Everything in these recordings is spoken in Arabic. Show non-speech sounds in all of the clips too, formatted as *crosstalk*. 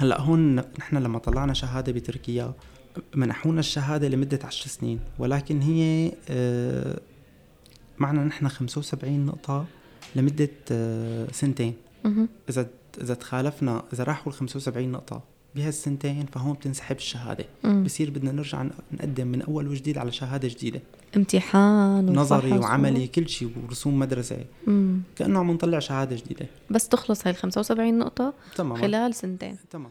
هلا هون نحن لما طلعنا شهادة بتركيا منحونا الشهادة لمدة 10 سنين ولكن هي آه، معنا نحن 75 نقطة لمدة آه، سنتين. إذا إذا تخالفنا إذا راحوا ال 75 نقطة بهالسنتين فهون بتنسحب الشهادة. مم. بصير بدنا نرجع نقدم من أول وجديد على شهادة جديدة. امتحان نظري وفحص و- وعملي كل شيء ورسوم مدرسة. مم. كأنه عم نطلع شهادة جديدة. بس تخلص هاي ال 75 نقطة تمام خلال سنتين. تمام.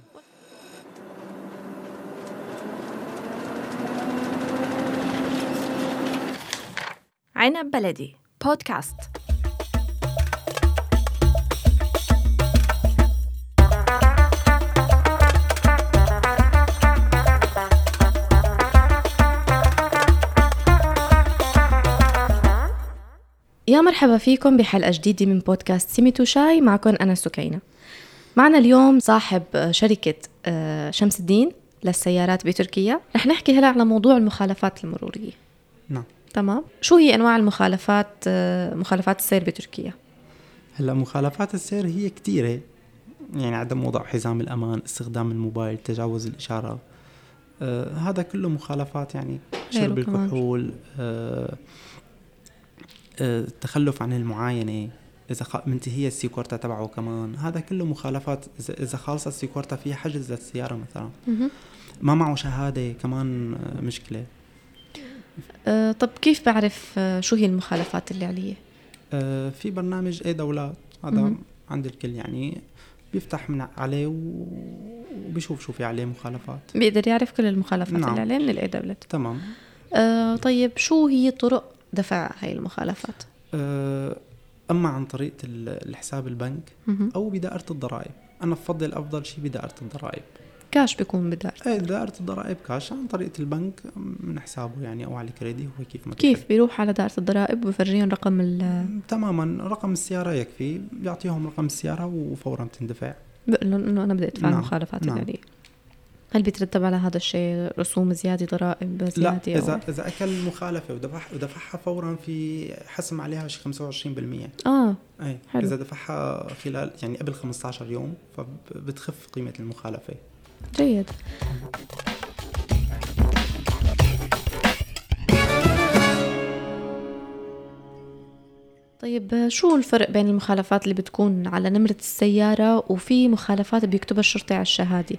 عنب بلدي بودكاست. يا مرحبا فيكم بحلقة جديدة من بودكاست سيميتو شاي. معكم أنا سكينة. معنا اليوم صاحب شركة آه، شمس الدين للسيارات بتركيا. رح نحكي هلا على موضوع المخالفات المرورية. نعم. تمام. شو هي أنواع المخالفات آه، مخالفات السير بتركيا؟ هلا مخالفات السير هي كثيره يعني عدم وضع حزام الأمان استخدام الموبايل تجاوز الإشارة. آه هذا كله مخالفات يعني شرب. الكحول آه التخلف عن المعاينة إذا خ... منتهيه ال sigorta تبعه كمان. هذا كله مخالفات إذا خالصة ال sigorta فيها حجز للسيارة مثلا. ما معه شهادة كمان آه مشكلة. آه، طب كيف بعرف آه، شو هي المخالفات اللي علي؟ آه في برنامج e-Devlet هذا. عند الكل يعني بيفتح من عليه و- وبيشوف شو في عليه مخالفات. بيقدر يعرف كل المخالفات نعم. اللي عليه من ال e-Devlet تمام. آه طيب شو هي طرق دفع هاي المخالفات؟ آه، أما عن طريقه ال- الحساب البنك. أو بدائرة الضرائب. أنا بفضل أفضل شيء بدائرة الضرائب. كاش بيكون بدار إيه دائرة الضرائب كاش. عن طريقه البنك من حسابه يعني أو على ال kredi هو كيف ما كيف. بيروح على دائرة الضرائب وبفرجيهم رقم ال تماما رقم السيارة يكفي. بيعطيهم رقم السيارة وفورا بتندفع بقول لهم إنه أنا بدي أدفع نعم، المخالفات نعم. علي هل بيترتب على هذا الشيء رسوم زيادة ضرائب لا زيادة اذا أو... إذا أكل مخالفة ودفع ودفعها فورا في حسم عليها شي 25% آه اي حلو. إذا دفعها خلال يعني قبل 15 يوم فبتخف قيمة المخالفة. جيد. طيب شو الفرق بين المخالفات اللي بتكون على نمرة السيارة وفي مخالفات بيكتبها الشرطي على الشهادة؟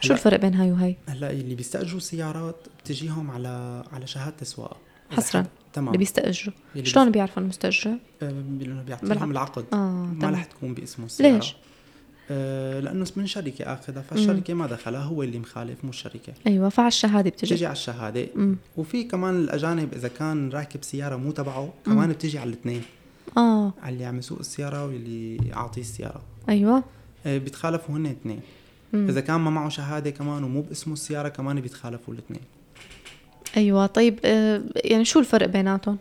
شو الفرق بين هاي وهي؟ هلا اللي بيستأجروا سيارات بتجيهم على على شهادة السواقه إذا حصراً. تمام. اللي بيستأجروا. اللي شلون بيعرفوا آه، بيقولوا بيعطيهم. العقد. آه ما رح تكون باسمه السيارة. ليش؟ آه لأنه من شركة آخذها فالشركة ما دخلها هو اللي مخالف مو الشركة. أيوه فعلى الشهادة بتجي. بتجي على الشهادة. أمم. وفي كمان الأجانب إذا كان راكب سيارة مو تبعه كمان بتجي على الاثنين. آه. على اللي عم يسوق السيارة واللي اعطيه السيارة. أيوه. آه، بيتخالفوا هن اثنين. مم. إذا كان ما معه شهادة كمان ومو باسمه السيارة كمان بيتخالفوا الاثنين أيوه طيب آه، يعني شو الفرق بيناتهم؟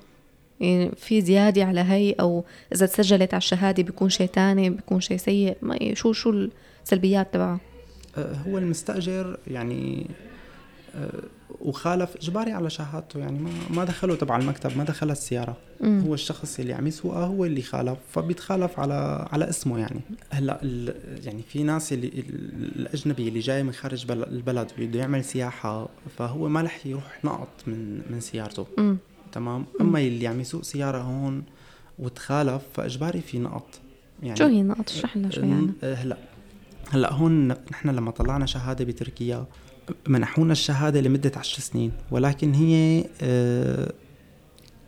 يعني في زيادة على هي أو إذا تسجلت على الشهادة بيكون شيء تاني بيكون شيء سيء ما شو شو السلبيات تبعها؟ آه، هو المستأجر يعني وخالف إجباري على شهادته. يعني ما ما دخله تبع المكتب ما دخلها السيارة. مم. هو الشخص اللي عم يسوقها هو اللي خالف فبيتخالف على على اسمه يعني. هلأ يعني في ناس اللي ال- الأجنبي اللي جاي من خارج بل- البلد بده يعمل سياحة فهو ما رح يروح نقط من من سيارته. امم تمام؟ أما اللي عم يسوق سيارة هون وتخالف فإجباري في نقط. يعني شو هي النقط؟ اشرح لنا شوي عنها آه، هلأ هلأ هون نحن لما طلعنا شهادة بتركيا منحونا الشهادة لمدة 10 سنين ولكن هي آه،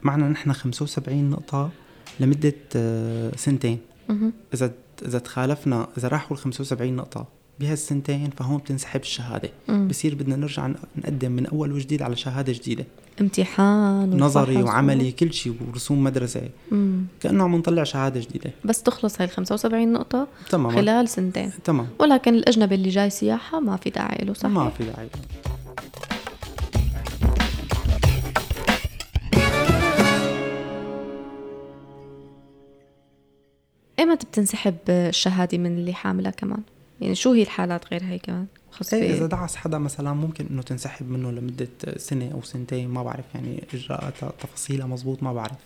معنا نحن 75 نقطة لمدة آه، سنتين. إذا إذا تخالفنا إذا راحوا ال 75 نقطة بهالسنتين فهون بتنسحب الشهادة مم. بصير بدنا نرجع نقدم من أول وجديد على شهادة جديدة امتحان نظري وعملي كل شيء ورسوم مدرسة مم. كأنه عم نطلع شهادة جديدة بس تخلص هاي ال 75 نقطة تمام خلال سنتين تمام ولكن الأجنبي اللي جاي سياحة ما في داعي له صح؟ ما في داعي إيمتى بتنسحب الشهادة من اللي حاملها كمان؟ يعني شو هي الحالات غير هي كمان؟ خاص إيه إذا في دعس حدا مثلا ممكن إنه تنسحب منه لمدة سنة أو سنتين ما بعرف يعني اجراءاتها تفاصيلها مزبوط ما بعرف.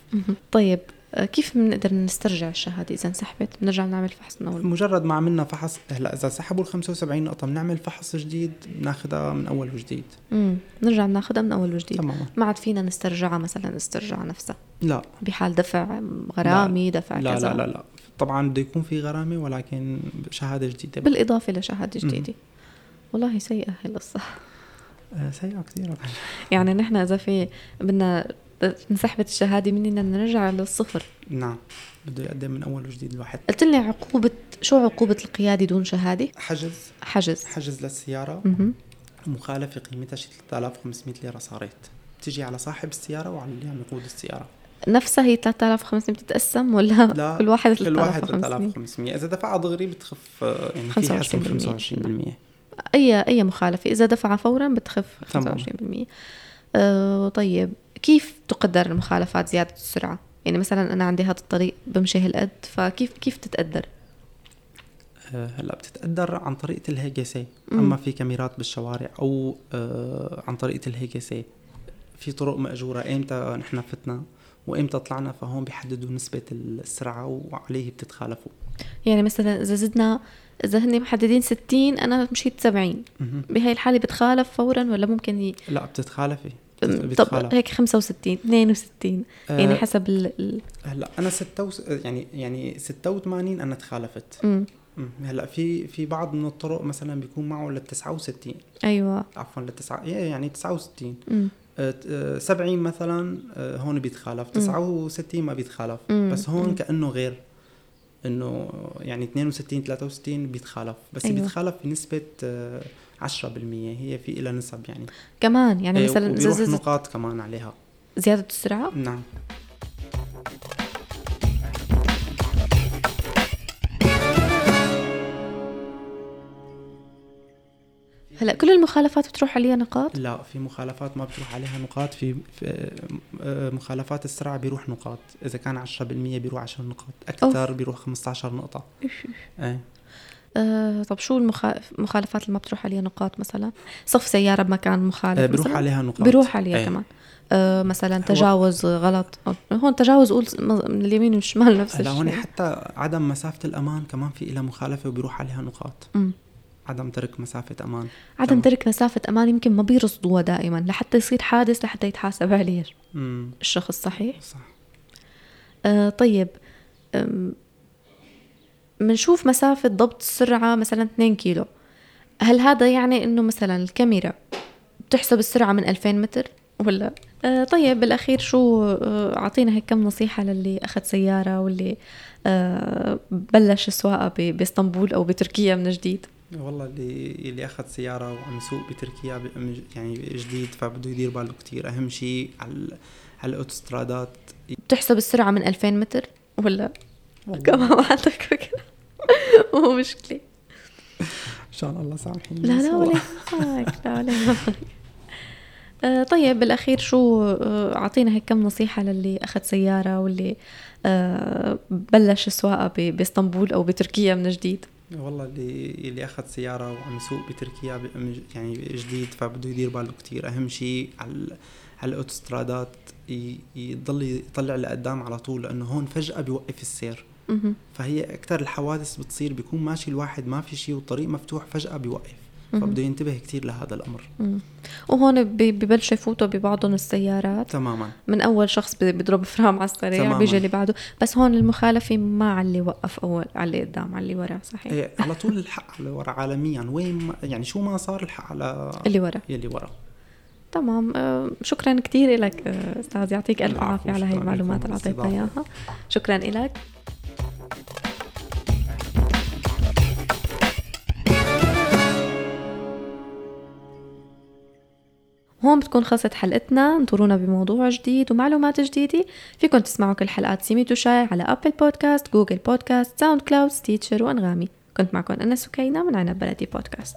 طيب آه، كيف بنقدر نسترجع الشهادة إذا انسحبت؟ بنرجع نعمل فحص من أول؟ مجرد ما عملنا فحص هلأ إذا سحبوا ال 75 نقطة بنعمل فحص جديد بناخذها من أول وجديد. امم نرجع ناخذها من أول وجديد. تماما. ما عاد فينا نسترجعها مثلا استرجاع نفسها. لا. بحال دفع غرامي دفع لا كذا. لا لا لا. طبعا بده يكون في غرامة ولكن شهادة جديدة. بالإضافة لشهادة جديدة. والله سيئة هي القصة. آه، سيئة كثير. يعني نحن إذا في بدنا انسحبت الشهادة مننا بدنا نرجع للصفر. نعم. بده يقدم من أول وجديد الواحد. قلت لي عقوبة شو عقوبة القيادة دون شهادة؟ حجز. حجز. حجز للسيارة. مهم. مخالفة قيمتها شي 3500 ليرة صارت. بتيجي على صاحب السيارة وعلى اللي عم يقود السيارة. نفسها هي 3500 بتتقسم ولا لا *laughs* كل واحد كل واحد 3500 3500 إذا دفع دغري بتخف آه، يعني في حسب 25% أي أي مخالفة. إذا دفع فورا بتخف تمام. 25% آه طيب كيف تقدر المخالفات زيادة السرعة؟ يعني مثلا أنا عندي هذا الطريق بمشي هالقد فكيف كيف تتقدر؟ آه، هلأ بتتقدر عن طريقه الهيجسي. أما في كاميرات بالشوارع أو آه، عن طريقه الهيجسي في طرق مأجورة. إمتى نحن فتنا؟ وإمتى طلعنا فهون بيحددوا نسبة السرعة وعليه بتتخالفوا. يعني مثلا إذا زدنا إذا هن محددين 60 أنا مشيت 70 مهم. بهاي الحالة بتخالف فورا ولا ممكن ي... لا بتتخالفي. طب هيك 65 62 يعني آه، حسب ال... ال... هلأ أنا ستة وس... يعني يعني 86 أنا تخالفت. مم. مم. هلأ في في بعض من الطرق مثلا بيكون معه لل 69 أيوه. عفوا لل 9 يعني 69 مم. آه، آه، 70 مثلا آه، هون بيتخالف. 69 ما بيتخالف. بس هون. كأنه غير. إنه يعني 62 63 بيتخالف. بس أيوة. أيوة. بيتخالف بنسبة آه، 10% هي في لها نسب يعني. كمان يعني إيه، مثلا زدت نقاط كمان عليها. زيادة السرعة؟ نعم. هلا كل المخالفات بتروح عليها نقاط؟ لا في مخالفات ما بتروح عليها نقاط في, في آه، مخالفات السرعة بيروح نقاط. إذا كان 10% بيروح 10 نقاط أكثر بيروح 15 نقطة. إيه. آه طب شو المخا- المخالفات اللي ما بتروح عليها نقاط مثلا؟ صف سيارة بمكان مخالف آه، بيروح مثلاً؟ عليها نقاط. بيروح عليها إيه. كمان. آه مثلا تجاوز غلط. هون تجاوز قول من اليمين والشمال نفس هلا هون الشيء. حتى عدم مسافة الأمان كمان في لها مخالفة وبيروح عليها نقاط. مم. عدم ترك مسافة أمان. عدم تمام. ترك مسافة أمان يمكن ما بيرصدوها دائما. لحتى يصير حادث لحتى يتحاسب عليه الشخص صحيح؟ صح. آه طيب أم، منشوف مسافة ضبط السرعة مثلا 2 كيلو. هل هذا يعني إنه مثلا الكاميرا بتحسب السرعة من 2000 متر ولا؟ آه طيب بالأخير شو آه أعطينا هيك كم نصيحة للي أخذ سيارة واللي آه بلش السواقة ب- بإسطنبول أو بتركيا من جديد. والله اللي اللي أخذ سيارة وعم يسوق بتركيا يعني جديد فبده يدير باله كتير. أهم شيء على على الاوتوسترادات بتحسب السرعة من 2000 متر ولا؟ كمان ما عندك فكرة. مو مشكلة. إن شاء الله سامحيني. لا لا ولا *laughs* لا ولا آه، طيب بالأخير شو آه، أعطينا هيك كم نصيحة للي أخذ سيارة واللي آه، بلش السواقه ب- بإسطنبول أو بتركيا من جديد. والله اللي اللي أخذ سيارة وعم يسوق بتركيا يعني جديد فبده يدير باله كتير أهم شيء على على الاوتوسترادات يضل يطلع لقدام على طول لأنه هون فجأة بيوقف السير. فهي أكثر الحوادث بتصير بيكون ماشي الواحد ما في شيء والطريق مفتوح فجأة بيوقف. فبده ينتبه كتير لهذا الأمر. مم. وهون ب- ببلشوا يفوتوا ببعضهم السيارات. تماما. من أول شخص ب- بضرب فرام على السريع. بيجي اللي بعده. بس هون المخالفة ما على اللي وقف أول على اللي قدام على اللي ورا صحيح؟ إيه على طول الحق على ورا عالميا. وين ما يعني شو ما صار الحق على اللي ورا. يلي ورا. تمام. آه، شكرا كثير لك أستاذ يعطيك ألف عافية على هاي المعلومات اللي اعطيتنا. إياها. شكرا لك هون بتكون خلصت حلقتنا انطرونا بموضوع جديد ومعلومات جديدة. فيكم تسمعوا كل حلقات سيميت وشاي على أبل بودكاست جوجل بودكاست ساوند كلاود ستيتشر وأنغامي. كنت معكم أنا سكينة من عنب بلدي بودكاست